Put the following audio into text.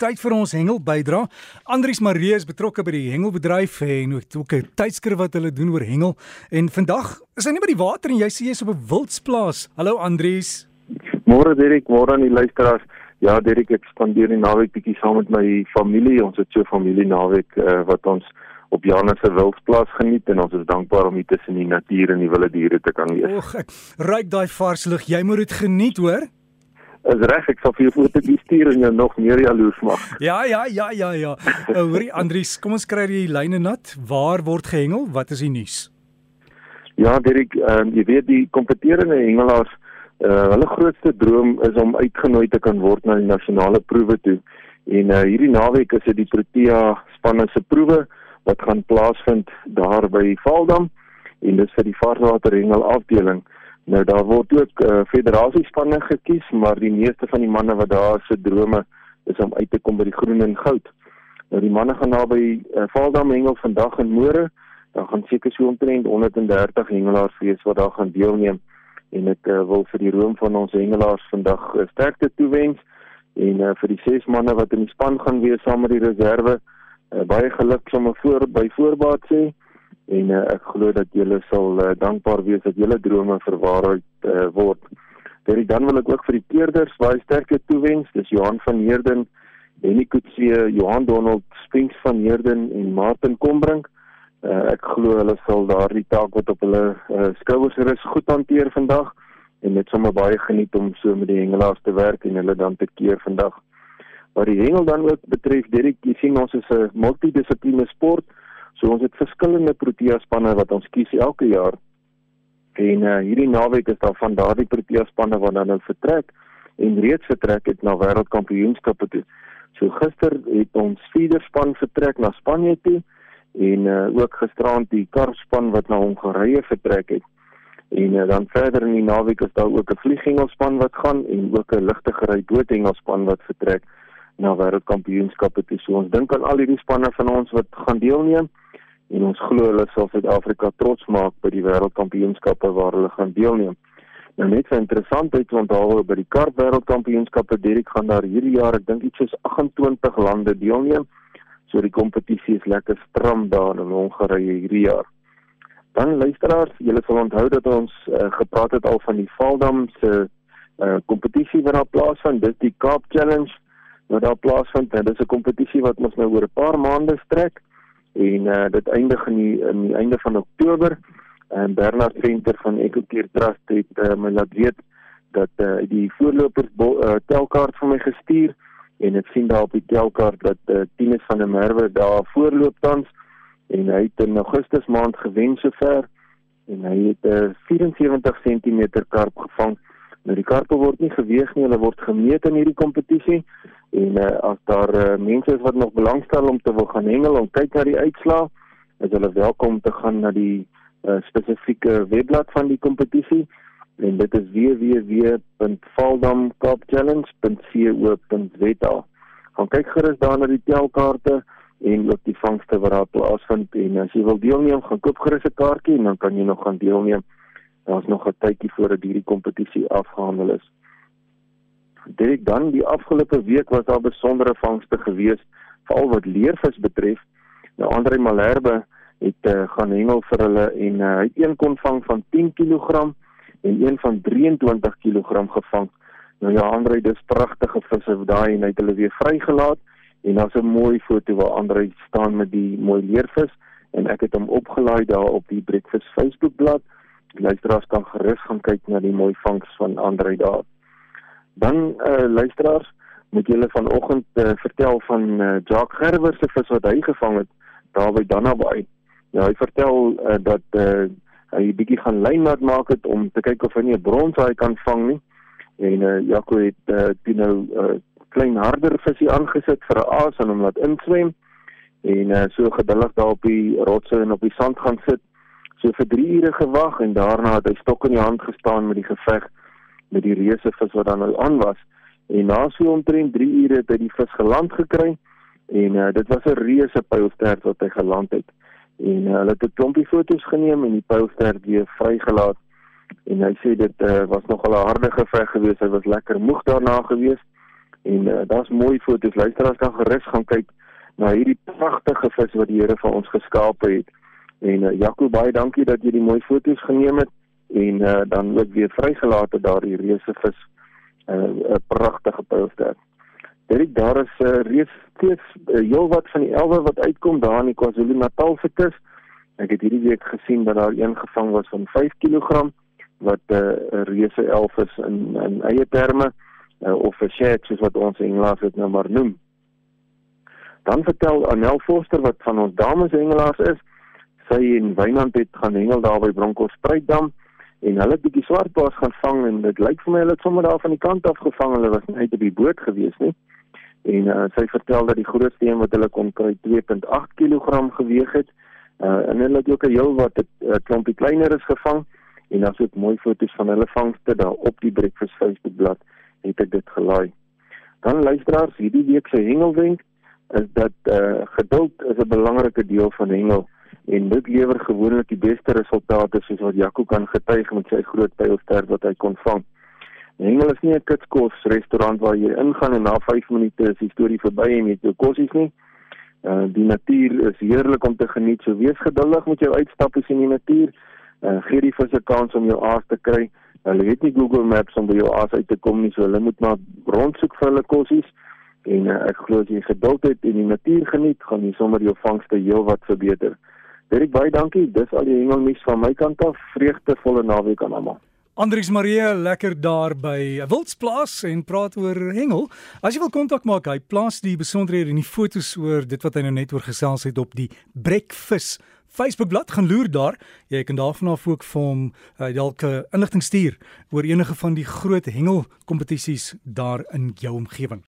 tyd vir ons hengel bydra. Andries Marie is betrokke by die hengelbedryf en ook 'n tydskrif wat hulle doen oor hengel. En vandag is hy nie by die water en jy sê jy's op 'n wildsplaas. Hallo Andries. Môre Derek, môre aan die luisteraars. Ja, Derek, ek spandeer die naweek bietjie saam met my familie. Ons het so 'n familie naweek uh, wat ons op Janus se wildsplaas geniet en ons is dankbaar om hier tussen die natuur en die wilde diere te kan wees. Och, ek ruik daai vars lug. Jy moet dit geniet, hoor. Is reg, ek sal vir jou foto stuur en jou nog meer jaloers maak. Ja, ja, ja, ja, ja. Uh, hoorie Andries, kom ons kry die lyne nat. Waar word gehengel? Wat is die nuus? Ja, Dirk, uh, jy weet die kompeterende hengelaars, uh, hulle grootste droom is om uitgenooi te kan word na die nasionale proewe toe. En uh, hierdie naweek is dit die Protea spanne se proewe wat gaan plaasvind daar by Valdam en dis vir die varswater hengel afdeling. Nou daar word ook uh, federasiespanne gekies, maar die meeste van die manne wat daar se drome is om uit te kom by die groen en goud. Nou die manne gaan naby uh, Valdam hengel vandag en môre. Daar gaan seker so omtrent 130 hengelaars wees wat daar gaan deelneem en ek uh, wil vir die roem van ons hengelaars vandag uh, sterkte toewens en uh, vir die ses manne wat in die span gaan wees saam met die reserve uh, baie geluk sommer voor by voorbaat sê en uh, ek glo dat julle sal uh, dankbaar wees dat julle drome verwaarheid uh, word. Dit dan wil ek ook vir die keerders baie sterkte toewens. Dis Johan van Heerden, Henny Kutse, Johan Donald, Spinks van Heerden en Martin Kombrink. Uh, ek glo hulle sal daardie taak wat op hulle uh, skouers rus goed hanteer vandag en dit sommer baie geniet om so met die hengelaars te werk en hulle dan te keer vandag. Wat die hengel dan ook betref, Derek, jy sien ons is 'n multidissipline sport. So ons het verskillende Protea spanne wat ons kies elke jaar. En uh, hierdie naweek is daar van daardie Protea spanne wat dan nou vertrek en reeds vertrek het na wêreldkampioenskappe toe. So gister het ons vierde span vertrek na Spanje toe en uh, ook gisterand die karspan wat na Hongarye vertrek het. En uh, dan verder in die naweek is daar ook 'n vlieghengelspan wat gaan en ook 'n ligtegery doodhengelspan wat vertrek na wêreldkampioenskappe toe. So ons dink aan al hierdie spanne van ons wat gaan deelneem en ons glo hulle sal Suid-Afrika trots maak by die wêreldkampioenskappe waar hulle gaan deelneem. Nou net vir interessantheid onthou by die kart wêreldkampioenskappe Dirk gaan daar hierdie jaar ek dink iets soos 28 lande deelneem. So die kompetisie is lekker stram daar in Hongarye hierdie jaar. Dan luisteraars, julle sal onthou dat ons uh, gepraat het al van die Valdam se uh, kompetisie wat daar plaasvind, dit die Kaap Challenge wat daar plaasvind. Dit is 'n kompetisie wat ons nou oor 'n paar maande strek. En uh, dit eindig in die in die einde van Oktober. En Bernard Venter van EcoCare Trust het uh, my laat weet dat uh, die voorlopers uh, telkaart vir my gestuur. En ek sien daar op die telkaart dat uh, Tinus van der Merwe daar voorloop tans. En hy het in Augustus maand gewen sover. En hy het 'n uh, 74 cm karp gevang. Nou die karpe word nie geweeg nie, hulle word gemeet in hierdie kompetisie En uh, as daar uh, mense is wat nog belangstel om te wil gaan hengel om kyk na die uitslae, is hulle welkom te gaan na die uh, spesifieke webblad van die kompetisie en dit is www.valdamcupchallenge.co.za. Gaan kyk gerus daar na die telkaarte en ook die vangste wat daar plaasvind en as jy wil deelneem, gaan koop gerus 'n kaartjie en dan kan jy nog gaan deelneem. Daar's nog 'n tydjie voordat hierdie kompetisie afgehandel is. Dit dan die afgelope week was daar besondere vangste gewees veral wat leervis betref. Nou Andre Malherbe het uh, gaan hengel vir hulle en uh, hy het een kon vang van 10 kg en een van 23 kg gevang. Nou ja Andre, dis pragtige visse daai en hy het hulle weer vrygelaat en daar's 'n mooi foto waar Andre staan met die mooi leervis en ek het hom opgelaai daar op die Breakfast Facebookblad. Luisteraars kan gerus gaan kyk na die mooi vangs van Andre daar. Dan uh luisteraars, moet julle vanoggend uh, vertel van uh, Jacques Gerber se vis wat hy gevang het daar by Dannabaai. Ja, hy vertel uh, dat uh, hy 'n bietjie gaan lyn laat maak het om te kyk of hy nie 'n bronshaai kan vang nie. En uh, Jaco het uh, toe nou 'n uh, klein harder visie aangesit vir 'n aas en hom laat inswem en uh, so geduldig daar op die rotse en op die sand gaan sit. So vir 3 ure gewag en daarna het hy stok in die hand gestaan met die geveg met die reuse vis wat dan nou aan was en na so omtrent 3 ure het hy die vis geland gekry en uh, dit was 'n reuse pylstert wat hy geland het en uh, hulle het 'n klompie foto's geneem en die pylstert weer vrygelaat en hy sê dit uh, was nog 'n harde geveg geweest hy was lekker moeg daarna geweest En uh, daar's mooi foto's. Luisteraars kan gerus gaan kyk na hierdie pragtige vis wat die Here vir ons geskaap het. En uh, Jaco, baie dankie dat jy die mooi foto's geneem het en uh, dan ook weer vrygelaat het daardie reuse vis. 'n uh, pragtige pylster. Dit daar is 'n uh, reus steeds uh, heelwat van die elwe wat uitkom daar in die KwaZulu-Natal se kus. Ek het hierdie week gesien dat daar een gevang was van 5 kg wat 'n uh, reuse elf is in in eie terme uh, of 'n shed soos wat ons Engelaars dit nou maar noem. Dan vertel Anel Forster wat van ons dames hengelaars is. Sy in Wynand het gaan hengel daar by Bronkhorstspruitdam en hulle het bietjie swartbaars gaan vang en dit lyk vir my hulle het sommer daar van die kant af gevang. Hulle was net op die boot gewees, nie? En uh, sy vertel dat die grootste een wat hulle kon kry 2.8 kg geweg het. Uh, en hulle het ook 'n heel wat 'n klompie kleiner is gevang en dan het mooi foto's van hulle vangste daar op die Breakfast Facebook bladsy het ek dit gelaai. Dan luisteraars, hierdie week se hengelwenk is dat uh, geduld is 'n belangrike deel van hengel en dit lewer gewoonlik die beste resultate soos wat Jaco kan getuig met sy groot pylster wat hy kon vang. Hengel is nie 'n kitskos restaurant waar jy ingaan en na 5 minute is die storie verby en jy het jou kossies nie. Uh die natuur is heerlik om te geniet. So wees geduldig met jou uitstappe in die natuur. Uh gee die visse kans om jou aas te kry. Hulle het nie Google Maps om by jou aas uit te kom nie, so hulle moet maar rondsoek vir hulle kossies. En uh, ek glo as jy geduld het en die natuur geniet, gaan jy sommer jou vangste heelwat verbeter. Derek baie dankie. Dis al die hengelnuus van my kant af. Vreugdevolle naweek aan almal. Andries Marie lekker daar by Wildsplaas en praat oor hengel. As jy wil kontak maak, hy plaas die besonderhede en die fotos oor dit wat hy nou net oor gesels het op die Breakfast Facebookblad gaan loer daar. Jy kan daarvan af ook vir hom uh, dalk 'n inligting stuur oor enige van die groot hengel kompetisies daar in jou omgewing.